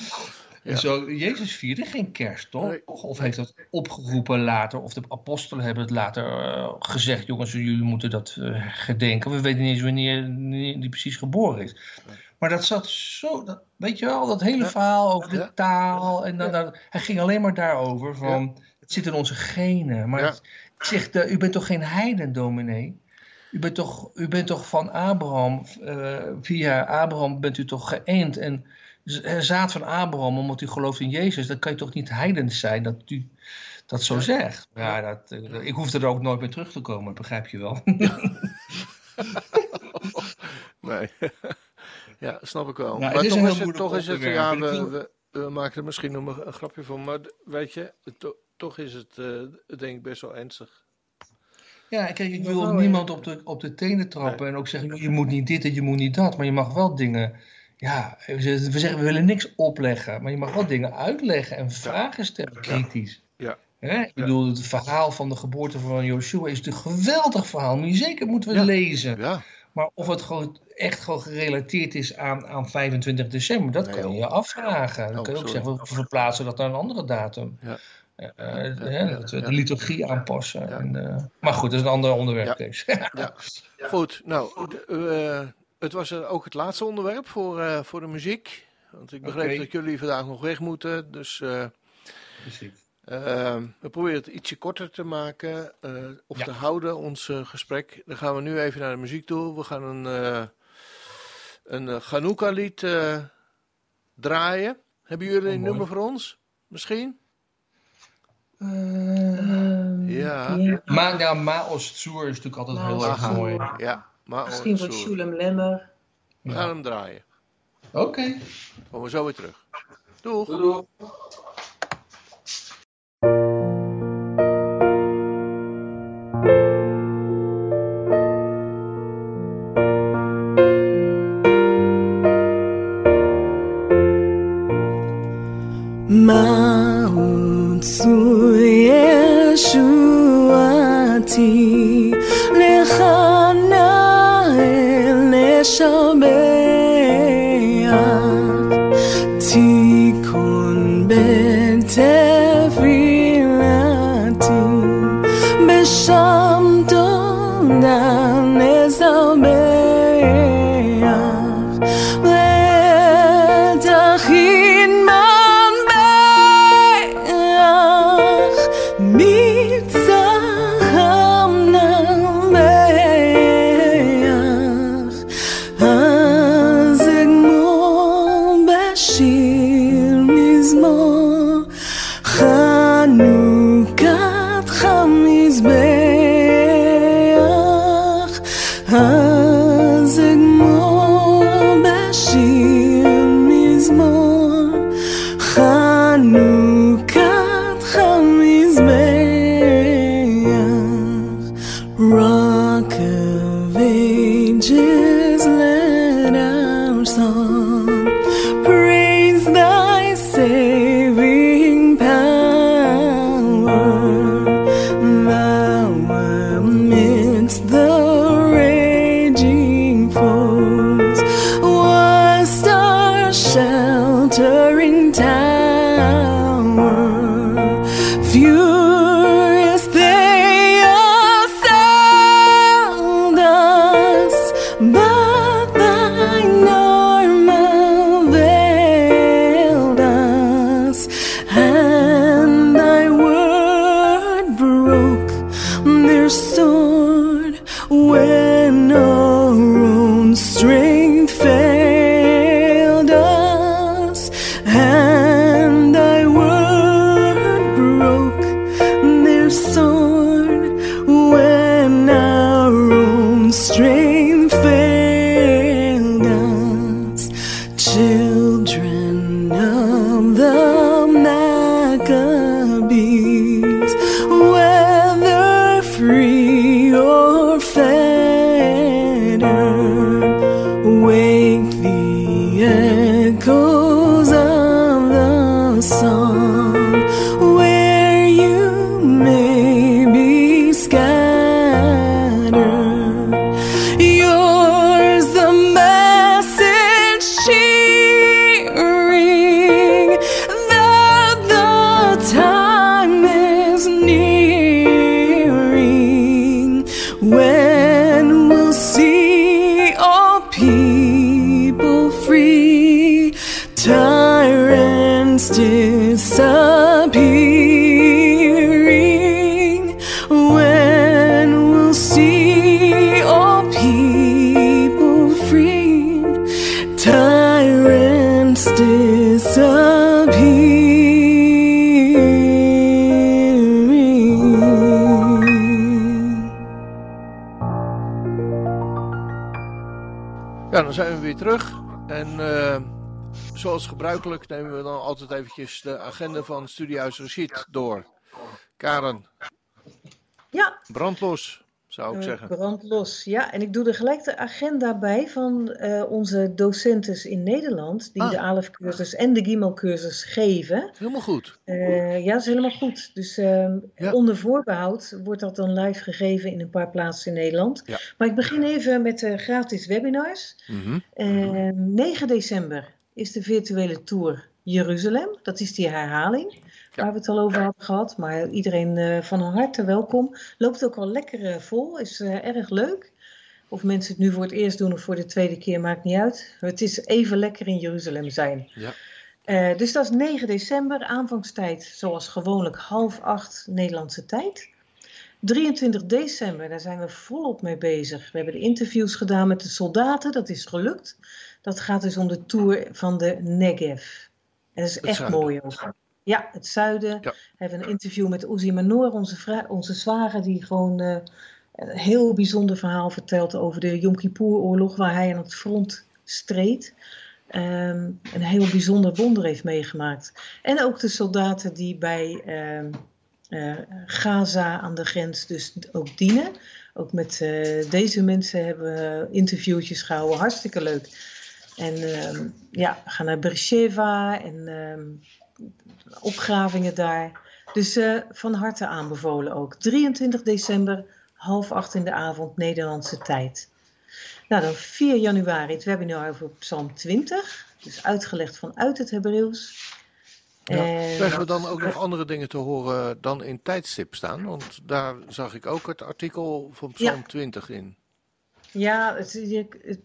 En zo, Jezus vierde geen kerst, toch? Of heeft dat opgeroepen later, of de apostelen hebben het later uh, gezegd, jongens, jullie moeten dat uh, gedenken. We weten niet eens wanneer, wanneer die precies geboren is. Maar dat zat zo, dat, weet je wel, dat hele verhaal over de taal. En dan, dan, hij ging alleen maar daarover van, het zit in onze genen. Maar het, ik zeg, uh, u bent toch geen heiden, dominee? U bent toch, u bent toch van Abraham, uh, via Abraham bent u toch geëend en zaad van Abraham, omdat u gelooft in Jezus, dan kan je toch niet heidens zijn dat u dat zo zegt. Ja, dat, uh, ik hoef er ook nooit meer terug te komen, begrijp je wel. nee. ja, snap ik wel. Nou, maar toch is, het, toch is het, ja, we, we, maken er misschien nog een, grapje van, maar weet je, toch is het uh, denk ik best wel ernstig. Ja, kijk, ik wil niemand op de, op de tenen trappen en ook zeggen, je moet niet dit en je moet niet dat, maar je mag wel dingen, ja, we zeggen, we willen niks opleggen, maar je mag wel dingen uitleggen en vragen stellen, kritisch. Ja. Ik bedoel, het verhaal van de geboorte van Joshua is natuurlijk een geweldig verhaal, maar zeker moeten we lezen. Ja. Maar of het gewoon echt gewoon gerelateerd is aan, aan 25 december, dat kan je je afvragen. Dan oh, kun je ook zeggen, we verplaatsen dat naar een andere datum. Ja. Uh, dat we de liturgie aanpassen. En, uh, maar goed, dat is een ander onderwerp. Ja. ja. Goed, nou, uh, het was ook het laatste onderwerp voor, voor de muziek. Want ik begreep okay. dat jullie vandaag nog weg moeten. Dus we proberen het ietsje korter te maken of te houden, ons gesprek. Dan gaan we nu even naar de muziek toe. We gaan een, een Chanukka-lied draaien. Hebben jullie een oh, nummer voor ons? Misschien? Uh, ja. ja. Maar ja, Maos Tsoer is natuurlijk altijd heel erg mooi. Ja, Maos Misschien voor Shulem Lemmer. We gaan hem draaien. Oké. Okay. Komen we zo weer terug. Doeg. Doeg. 下没 Ja, dan zijn we weer terug. En eh, zoals gebruikelijk nemen we dan altijd eventjes de agenda van Studiehuis Rashid door. Karen, Ja, brandlos zou ik eh, zeggen. brandlos. Ja, en ik doe er gelijk de agenda bij van eh, onze docentes in Nederland, die Ah. de ALEF-cursus en de GIMEL-cursus geven. Helemaal goed. Eh, ja, dat is helemaal goed. Dus ehm, Ja. onder voorbehoud wordt dat dan live gegeven in een paar plaatsen in Nederland. Ja. Maar ik begin even met de gratis webinars. Mhm. Eh, 9 december is de virtuele tour Jeruzalem. Dat is die herhaling waar we het al over hadden gehad. Maar iedereen eh, van harte welkom. Loopt ook al lekker eh, vol, is eh, erg leuk. Of mensen het nu voor het eerst doen of voor de tweede keer, maakt niet uit. Het is even lekker in Jeruzalem zijn. Ja. Dus dat is 9 december, aanvangstijd zoals gewoonlijk half acht Nederlandse tijd. 23 december, daar zijn we volop mee bezig. We hebben de interviews gedaan met de soldaten, dat is gelukt. Dat gaat dus om de tour van de Negev. En dat is Het echt zuiden. mooi ook. Ja, het zuiden. Ja. We hebben een interview met Uzi Manor, onze, onze zwager, die gewoon eh, een heel bijzonder verhaal vertelt over de Yom Kippur-oorlog, waar hij aan het front streed. Ehm, een heel bijzonder wonder heeft meegemaakt. En ook de soldaten die bij ehm, eh, Gaza aan de grens dus ook dienen. Ook met eh, deze mensen hebben we interviewtjes gehouden. Hartstikke leuk. En ehm, ja, we gaan naar Beersheva en opgravingen daar. Dus eh, van harte aanbevolen ook. 23 december, half acht in de avond, Nederlandse tijd. Nou, dan 4 januari het webinar over Psalm 20. Dus uitgelegd vanuit het Hebreeuws. Ja. En- Krijgen we dan ook nog andere dingen te horen dan in tijdstip staan? Want daar zag ik ook het artikel van Psalm Ja. 20 in. Ja, het,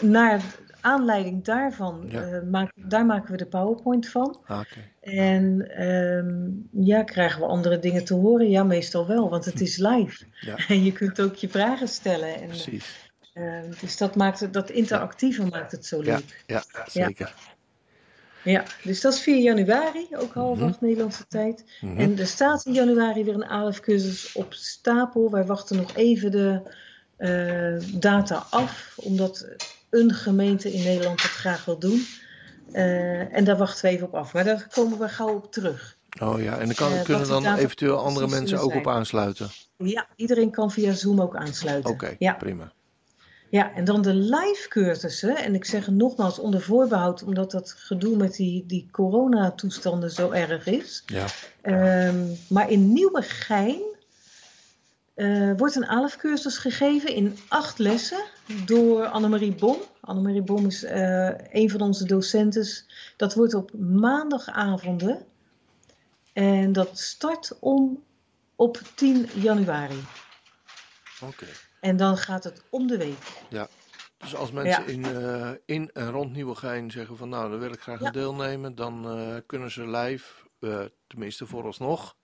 naar aanleiding daarvan, Ja. eh, maak- daar maken we de PowerPoint van. Ah, Oké. En ehm, ja, krijgen we andere dingen te horen? Ja, meestal wel, want het is live. Ja. En je kunt ook je vragen stellen. En, Precies. eh, dus dat maakt het, dat interactieve maakt het zo leuk. ja, zeker. Ja, dus dat is 4 januari, ook half Mhm. acht Nederlandse tijd. Mhm. En er staat in januari weer een ALF-cursus op stapel. Wij wachten nog even de data af, omdat een gemeente in Nederland dat graag wil doen. Eh, en daar wachten we even op af. Maar daar komen we gauw op terug. Oh ja, en dan kan, Eh, kunnen dan eventueel andere mensen ook op aansluiten. Ja, iedereen kan via Zoom ook aansluiten. Oké, ja. prima. Ja, en dan de live cursussen. En ik zeg het nogmaals onder voorbehoud, omdat dat gedoe met die, die coronatoestanden zo erg is. Ja. Ehm, maar in Nieuwegein eh wordt een ALF-cursus gegeven in acht lessen door Annemarie Bom. Annemarie Bom is eh, een van onze docentes. Dat wordt op maandagavonden. En dat start om op 10 januari. Oké. En dan gaat het om de week. Dus als mensen Ja. in, eh, in en rond Nieuwegein zeggen van nou, daar wil ik graag Ja. deelnemen, dan kunnen ze live, tenminste vooralsnog.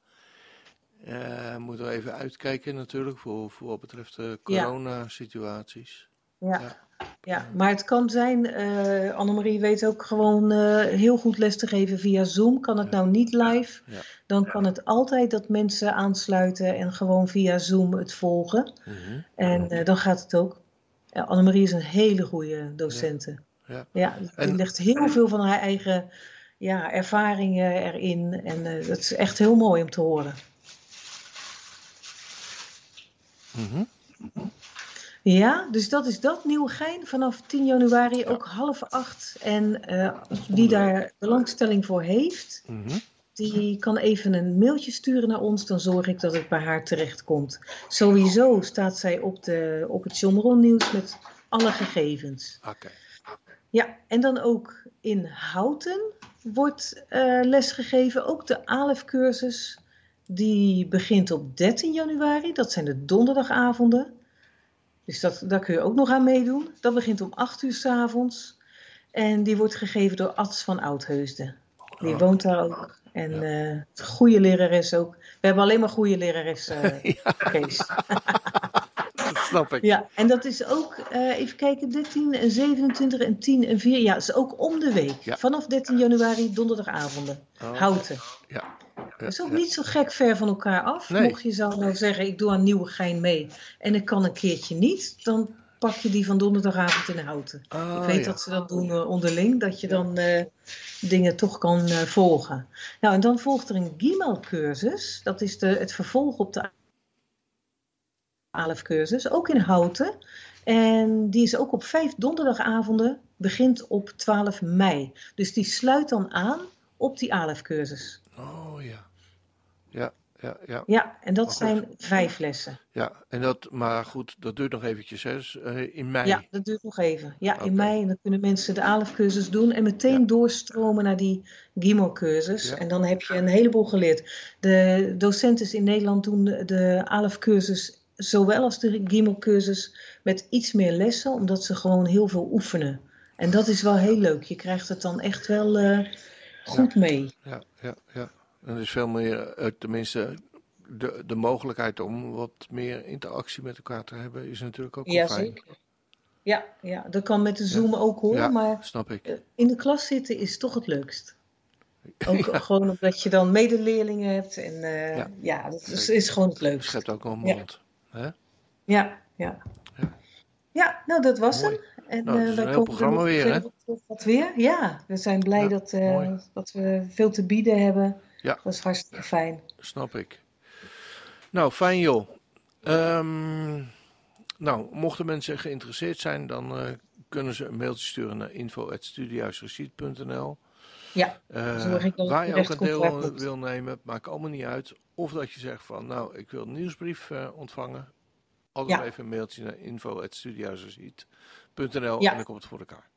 Eh moeten we even uitkijken natuurlijk voor, voor wat betreft de coronasituaties. Ja. Ja. Ja. maar het kan zijn, eh Annemarie weet ook gewoon eh, heel goed les te geven via Zoom. Kan het Ja. nou niet live, Ja. dan kan het altijd dat mensen aansluiten en gewoon via Zoom het volgen. Mhm. En dan gaat het ook. Ja, Annemarie is een hele goede docente. Ja. Ja, die legt heel veel van haar eigen ja, ervaringen erin. En dat is echt heel mooi om te horen. Mhm. Ja, dus dat is dat Nieuwegein vanaf 10 januari, ook half acht. En eh, wie daar belangstelling voor heeft, Mhm. die kan even een mailtje sturen naar ons. Dan zorg ik dat het bij haar terechtkomt. Sowieso staat zij op, de, op het John nieuws met alle gegevens. Oké. Ja, en dan ook in Houten wordt eh les gegeven. Ook de ALEF-cursus. Die begint op 13 januari. Dat zijn de donderdagavonden. Dus dat, daar kun je ook nog aan meedoen. Dat begint om 8 uur s avonds. En die wordt gegeven door Ads van Oudheusden. Die Oh. woont daar ook. En eh goede lerares ook. We hebben alleen maar goede lerares, Ja, Kees. dat snap ik. Ja, en dat is ook, eh, even kijken, 13 en 27 en 10 en 4. Ja, dat is ook om de week. Ja. Vanaf 13 januari, donderdagavonden. Oh. Houten. Ja. Dat is ook ja. niet zo gek ver van elkaar af. Nee. Mocht je zo nou zeggen, ik doe aan Nieuwegein mee en ik kan een keertje niet, dan pak je die van donderdagavond in Houten. Ah, ik weet dat ze dat doen eh, onderling, dat je dan eh, dingen toch kan volgen. Nou, en dan volgt er een Gimel-cursus. Dat is de, het vervolg op de ALEF-cursus, ook in Houten. En die is ook op vijf donderdagavonden, begint op 12 mei. Dus die sluit dan aan op die ALEF-cursus. Oh ja. Ja, ja, ja. Ja, en dat goed. zijn vijf lessen. Ja, en dat, maar goed, dat duurt nog eventjes, hè? Dus, eh, in mei. Ja, dat duurt nog even. Ja, in mei. En dan kunnen mensen de ALEF-cursus doen en meteen Ja. doorstromen naar die GIMO-cursus. Ja. En dan heb je een heleboel geleerd. De docenten in Nederland doen de, de ALEF-cursus zowel als de GIMO-cursus met iets meer lessen, omdat ze gewoon heel veel oefenen. En dat is wel heel leuk. Je krijgt het dan echt wel eh, goed mee. Ja, ja, ja. En er is veel meer, eh, tenminste, de, de mogelijkheid om wat meer interactie met elkaar te hebben, is natuurlijk ook wel Ja, fijn. zeker. Ja, ja, dat kan met de Zoom ook hoor, Ja. maar Snap ik. eh, in de klas zitten is toch het leukst. Ook gewoon omdat je dan medeleerlingen hebt en Ja, dat is, gewoon het Het leukst. schept ook wel mond. Hè? Ja, ja. Ja. Nou dat was Mooi. hem. En Nou, wij heel komen er programma weer, hè? Wat weer? Ja, we zijn blij Ja, dat, eh, dat we veel te bieden hebben. Ja. Dat is hartstikke fijn. Snap ik. Nou, fijn joh. Ehm, nou, mochten mensen geïnteresseerd zijn, dan eh, kunnen ze een mailtje sturen naar info.studiehuisreceipt.nl. Ja, Eh, Zorg ik dat het waar je ook aan komt deel wil nemen, maakt allemaal niet uit. Of dat je zegt van, nou, ik wil een nieuwsbrief eh, ontvangen. Altijd Ja. even een mailtje naar info.studiehuisreceipt.nl Ja. en dan komt het voor elkaar.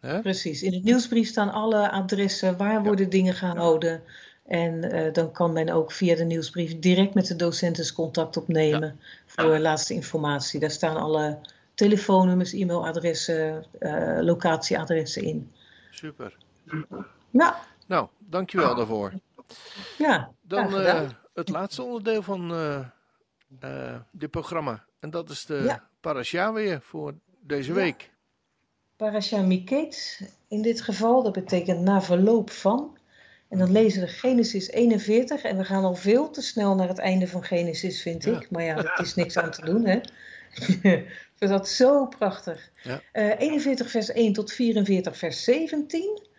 Hè? precies. In het nieuwsbrief staan alle adressen, waar worden dingen gehouden. En eh, dan kan men ook via de nieuwsbrief direct met de docenten contact opnemen voor laatste informatie. Daar staan alle telefoonnummers, e-mailadressen, eh, locatieadressen in. Super. Ja, Nou, dankjewel daarvoor. ja. Dan eh, het laatste onderdeel van eh, eh, dit programma. En dat is de Ja. parasha weer voor deze Ja. week. Parasha Miket in dit geval, dat betekent na verloop van. En dan lezen we Genesis 41 en we gaan al veel te snel naar het einde van Genesis, vind Ja. ik. Maar ja, er is niks aan te doen, hè. ik vind dat zo prachtig. Ja. Eh, 41 vers 1 tot 44 vers 17.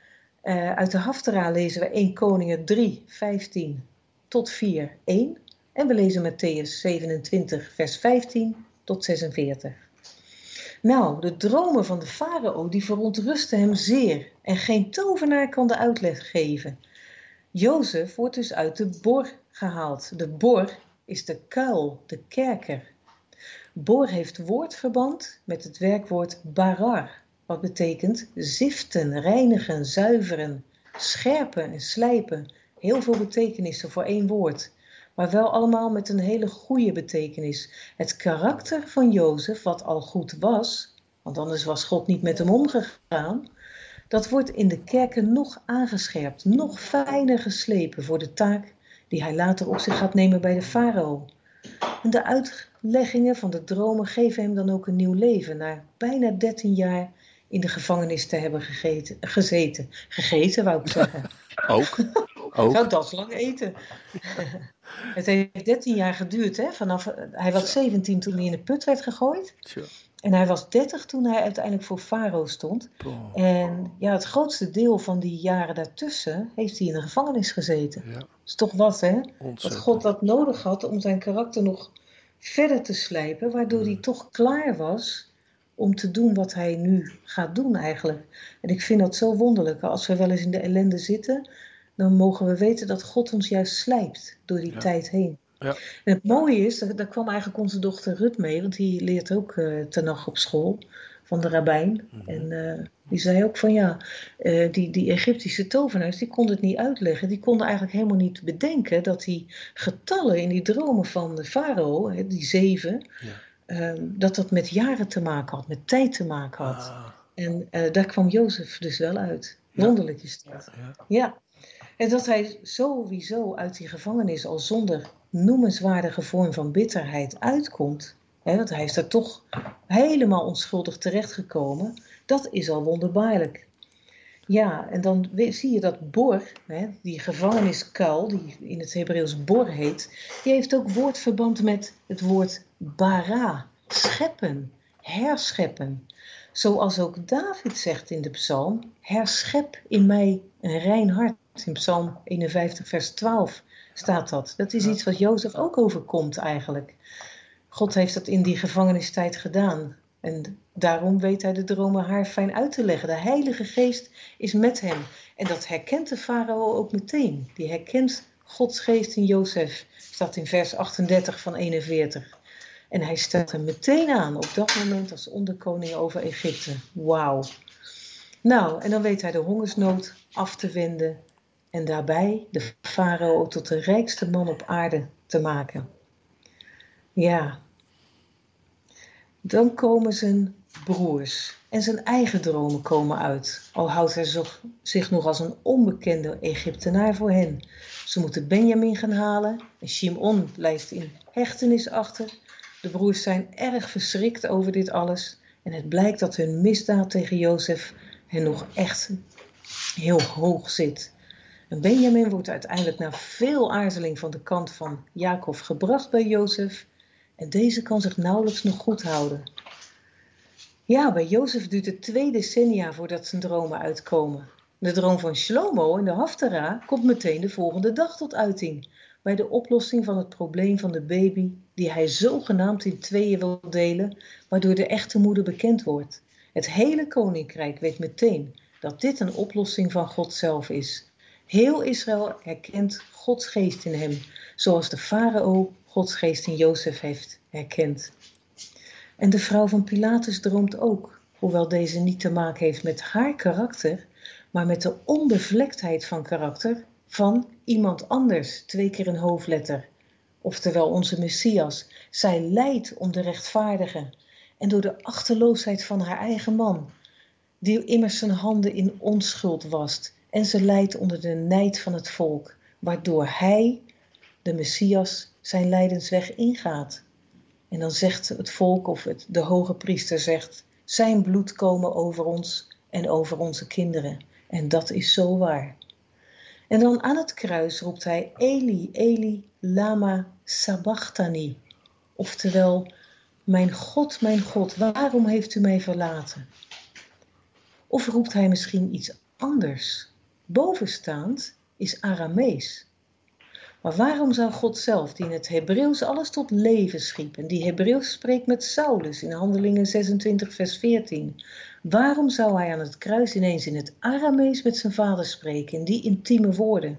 Eh, uit de Haftara lezen we 1 Koningen 3, 15 tot 4, 1. En we lezen Matthäus 27 vers 15 tot 46. Nou, de dromen van de farao die verontrusten hem zeer en geen tovenaar kan de uitleg geven. Jozef wordt dus uit de bor gehaald. De bor is de kuil, de kerker. Bor heeft woordverband met het werkwoord barar, wat betekent ziften, reinigen, zuiveren, scherpen en slijpen. Heel veel betekenissen voor één woord, maar wel allemaal met een hele goede betekenis. Het karakter van Jozef, wat al goed was, want anders was God niet met hem omgegaan, dat wordt in de kerken nog aangescherpt, nog fijner geslepen voor de taak die hij later op zich gaat nemen bij de farao. En de uitleggingen van de dromen geven hem dan ook een nieuw leven, na bijna 13 jaar in de gevangenis te hebben gegeten, gezeten. Gegeten, wou ik zeggen. Ook. Ook. Nou, dat lang eten. Het heeft 13 jaar geduurd, hè? Vanaf, hij was 17 toen hij in de put werd gegooid. En hij was 30 toen hij uiteindelijk voor Farao stond. En ja, het grootste deel van die jaren daartussen heeft hij in de gevangenis gezeten. Ja, Dat is toch wat, hè? Dat. God dat nodig had om zijn karakter nog verder te slijpen, waardoor hij toch klaar was om te doen wat hij nu gaat doen eigenlijk. En ik vind dat zo wonderlijk. Als we wel eens in de ellende zitten, dan mogen we weten dat God ons juist slijpt door die Ja. tijd heen. Ja. En het mooie is, daar, daar kwam eigenlijk onze dochter Rut mee, want die leert ook eh Tenach op school van de rabbijn. Mhm. En eh, Die zei ook van ja, uh, die, die Egyptische tovenaars, die konden het niet uitleggen. Die konden eigenlijk helemaal niet bedenken dat die getallen in die dromen van de farao, die zeven, ja. Uh, dat dat met jaren te maken had, met tijd te maken had. Ah. En uh, daar kwam Jozef dus wel uit. Wonderlijk is dat. Ja. ja. En dat hij sowieso uit die gevangenis al zonder noemenswaardige vorm van bitterheid uitkomt. Hè, want hij is daar toch helemaal onschuldig terechtgekomen. Dat is al wonderbaarlijk. Ja, en dan zie je dat Bor, hè, die gevangeniskuil, die in het Hebreeuws Bor heet, die heeft ook woordverband met het woord bara, scheppen, herscheppen. Zoals ook David zegt in de psalm, herschep in mij een rein hart. In psalm 51 vers 12 staat dat. Dat is iets wat Jozef ook overkomt eigenlijk. God heeft dat in die gevangenistijd gedaan. En daarom weet hij de dromen haar fijn uit te leggen. De Heilige Geest is met hem. En dat herkent de farao ook meteen. Die herkent Gods geest in Jozef. Staat in vers 38 van 41. En hij stelt hem meteen aan op dat moment als onderkoning over Egypte. Wauw. Nou, en dan weet hij de hongersnood af te wenden en daarbij de farao tot de rijkste man op aarde te maken. Ja, dan komen zijn broers en zijn eigen dromen komen uit, al houdt hij zich nog als een onbekende Egyptenaar voor hen. Ze moeten Benjamin gaan halen en Shimon blijft in hechtenis achter. De broers zijn erg verschrikt over dit alles en het blijkt dat hun misdaad tegen Jozef hen nog echt heel hoog zit. En Benjamin wordt uiteindelijk na veel aarzeling van de kant van Jacob gebracht bij Jozef en deze kan zich nauwelijks nog goed houden. Ja, bij Jozef duurt het twee decennia voordat zijn dromen uitkomen. De droom van Shlomo in de Haftara komt meteen de volgende dag tot uiting, bij de oplossing van het probleem van de baby die hij zogenaamd in tweeën wil delen, waardoor de echte moeder bekend wordt. Het hele koninkrijk weet meteen dat dit een oplossing van God zelf is. Heel Israël herkent Gods geest in hem, zoals de farao Gods geest in Jozef heeft herkend. En de vrouw van Pilatus droomt ook, hoewel deze niet te maken heeft met haar karakter, maar met de onbevlektheid van karakter van iemand anders, twee keer een hoofdletter. Oftewel onze Messias. Zij lijdt om de rechtvaardige en door de achterloosheid van haar eigen man, die immers zijn handen in onschuld wast, en ze lijdt onder de nijd van het volk, waardoor hij, de Messias, zijn lijdensweg ingaat. En dan zegt het volk of het, de hoge priester zegt, zijn bloed komen over ons en over onze kinderen. En dat is zo waar. En dan aan het kruis roept hij Eli, Eli, lama sabachthani. Oftewel, mijn God, mijn God, waarom heeft u mij verlaten? Of roept hij misschien iets anders? Bovenstaand is Aramees. Maar waarom zou God zelf, die in het Hebreeuws alles tot leven schiep en die Hebreeuws spreekt met Saulus in Handelingen 26, vers 14, waarom zou hij aan het kruis ineens in het Aramees met zijn vader spreken, in die intieme woorden?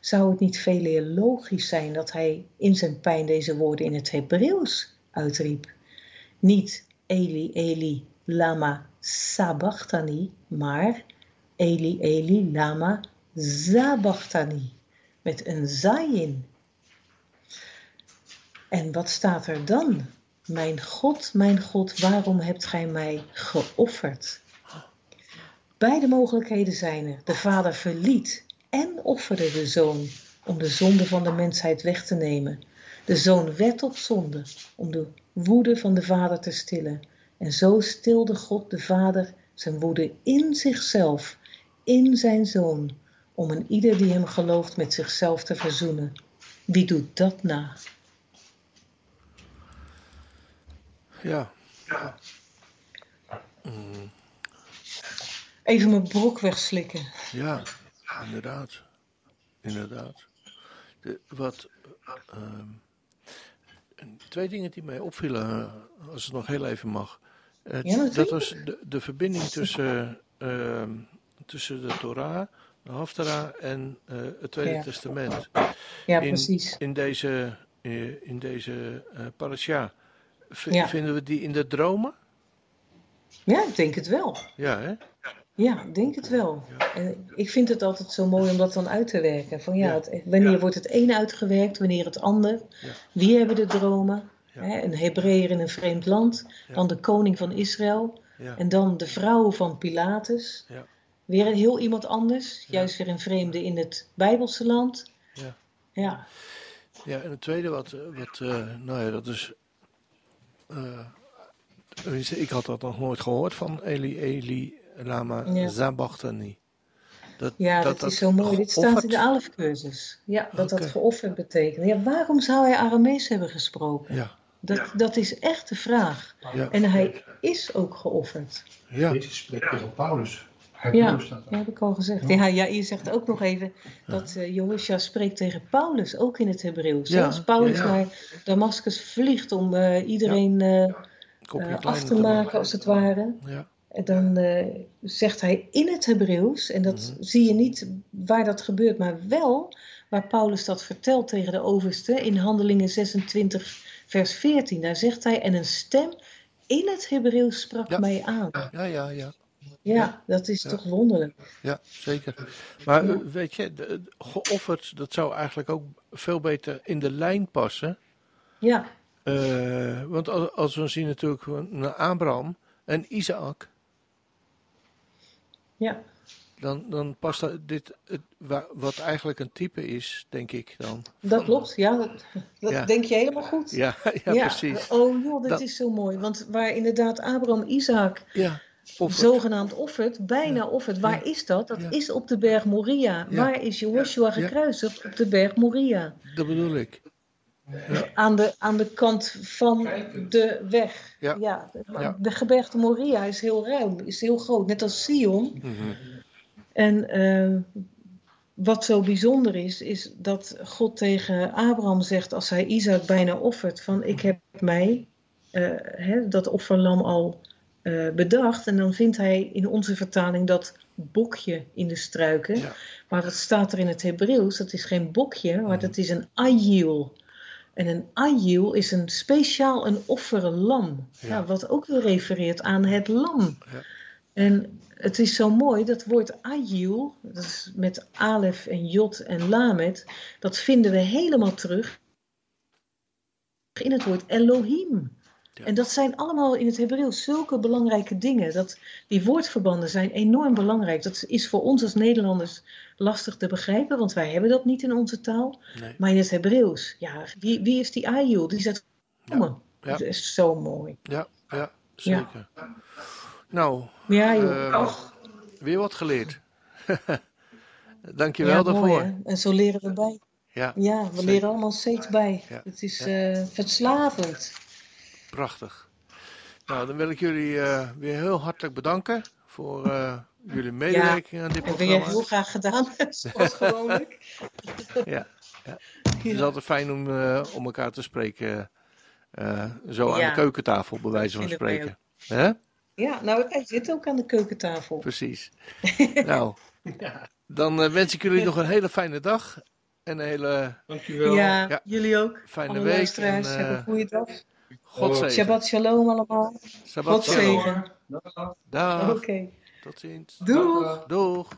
Zou het niet veel eer logisch zijn dat hij in zijn pijn deze woorden in het Hebreeuws uitriep? Niet Eli, Eli, lama sabachthani, maar Eli, Eli, lama sabachthani met een zayin. En wat staat er dan? Mijn God, mijn God, waarom hebt gij mij geofferd? Beide mogelijkheden zijn er. De vader verliet en offerde de zoon om de zonde van de mensheid weg te nemen. De zoon werd op zonde om de woede van de vader te stillen. En zo stilde God de vader zijn woede in zichzelf, in zijn zoon, om een ieder die hem gelooft met zichzelf te verzoenen. Wie doet dat na? Ja. Even mijn brok wegslikken. Ja, inderdaad. Inderdaad. De, wat, uh, twee dingen die mij opvielen, als het nog heel even mag. ja, dat was de, de verbinding tussen, uh, tussen de Torah de Haftara en uh, het Tweede Testament. Ja, in, precies. In deze, uh, in deze uh, parasha. Ja. Vinden we die in de dromen? Ja, ik denk het wel. Ja, hè? Ja, ik denk het wel. En ik vind het altijd zo mooi om dat dan uit te werken. Van ja, het- wanneer wordt het een uitgewerkt, wanneer het ander? Wie hebben de dromen? Hè, een Hebreeër in een vreemd land, dan de koning van Israël en dan de vrouw van Pilatus. Ja. Weer een heel iemand anders, Ja. juist weer een vreemde in het Bijbelse land. Ja. Ja, Ja, en het tweede wat, eh, wat eh, nou ja, dat is, eh, ik had dat nog nooit gehoord van Eli Eli Lama Ja. Zabachtani. Dat, ja dat, is zo mooi. Dit staat in de Alef-cursus. Ja, dat dat geofferd betekent. Ja, waarom zou hij Aramees hebben gesproken? Ja, Dat, dat is echt de vraag. ja, En hij is ook geofferd. ja, Jezus spreekt tegen Paulus. Ja, er. heb ik al gezegd. Ja, ja, je zegt ook nog even dat Joshua spreekt tegen Paulus, ook in het Hebreeuws. Ja, Als Paulus ja, naar Damascus vliegt om eh, iedereen eh, af te maken, als het ware. Ja, En dan zegt hij in het Hebreeuws, en dat Mhm. zie je niet waar dat gebeurt, maar wel waar Paulus dat vertelt tegen de overste in Handelingen 26, vers 14. Daar zegt hij, en een stem in het Hebreeuws sprak mij aan. ja, ja, ja, Ja, dat is Ja. toch wonderlijk. ja, zeker. Maar Ja. eh, weet je, de- geofferd, dat zou eigenlijk ook veel beter in de lijn passen. Ja, Eh, want als, als we zien natuurlijk naar Abraham en Isaac, ja. dan, dan past dat dit, het, wa- wat eigenlijk een type is, denk ik dan. Dat klopt, ja. Dat, dat Ja. denk je helemaal goed. Ja, ja, precies. Oh joh, dit Dat- is zo mooi. Want waar inderdaad Abraham Isaac Ja, zogenaamd offert, bijna Ja. offert. Waar is dat? Dat Ja. is op de berg Moria. Waar is Joshua gekruisigd? Op de berg Moria. dat bedoel ik. Aan de, aan de kant van de weg. Ja. de, Ja. de gebergte Moria is heel ruim, is heel groot. Net als Sion. Mhm. En eh, wat zo bijzonder is, is dat God tegen Abraham zegt als hij Isaac bijna offert: van ik heb mij eh, hè, dat offerlam al eh, bedacht. En dan vindt hij in onze vertaling dat bokje in de struiken. Ja. Maar wat staat er in het Hebreeuws? Dat is geen bokje, maar dat is een ayil. En een ayil is een speciaal een offerlam. Ja. Ja, wat ook weer refereert aan het lam. Ja. En het is zo mooi, dat woord ayil, dat is met alef en jot en lamet, dat vinden we helemaal terug in het woord Elohim. Ja. En dat zijn allemaal in het Hebreeuws zulke belangrijke dingen. Dat, die woordverbanden zijn enorm belangrijk. Dat is voor ons als Nederlanders lastig te begrijpen, want wij hebben dat niet in onze taal. Nee. Maar in het Hebreeuws, ja, wie, wie is die Ayil? Die zegt, komen. Ja. Dat is zo mooi. Ja, ja, zeker. Nou, Ja, joh. eh, weer wat geleerd. Dankjewel ja, daarvoor. mooi? En zo leren we bij. Ja, Ja, we Zeker. leren allemaal steeds bij. Ja. Het is Ja. eh, verslavend. Prachtig. Nou, dan wil ik jullie eh, weer heel hartelijk bedanken voor eh, jullie medewerking aan dit Dat heb je heel programma. graag gedaan, zoals gewoonlijk. Ja, ja. Het is altijd fijn om, eh, om elkaar te spreken, eh, zo aan de keukentafel, bij wijze van wij spreken. Hè? Ja, nou, hij zit ook aan de keukentafel. Precies. nou, dan wens ik jullie nog een hele fijne dag en een hele Dankjewel. Ja, Ja. jullie ook. fijne Alle week. En, eh, hebben een goede dag. God zegen. Shabbat shalom allemaal. Shabbat God zegen. Dag. Dag. Oké. Tot ziens. Doeg. Doeg.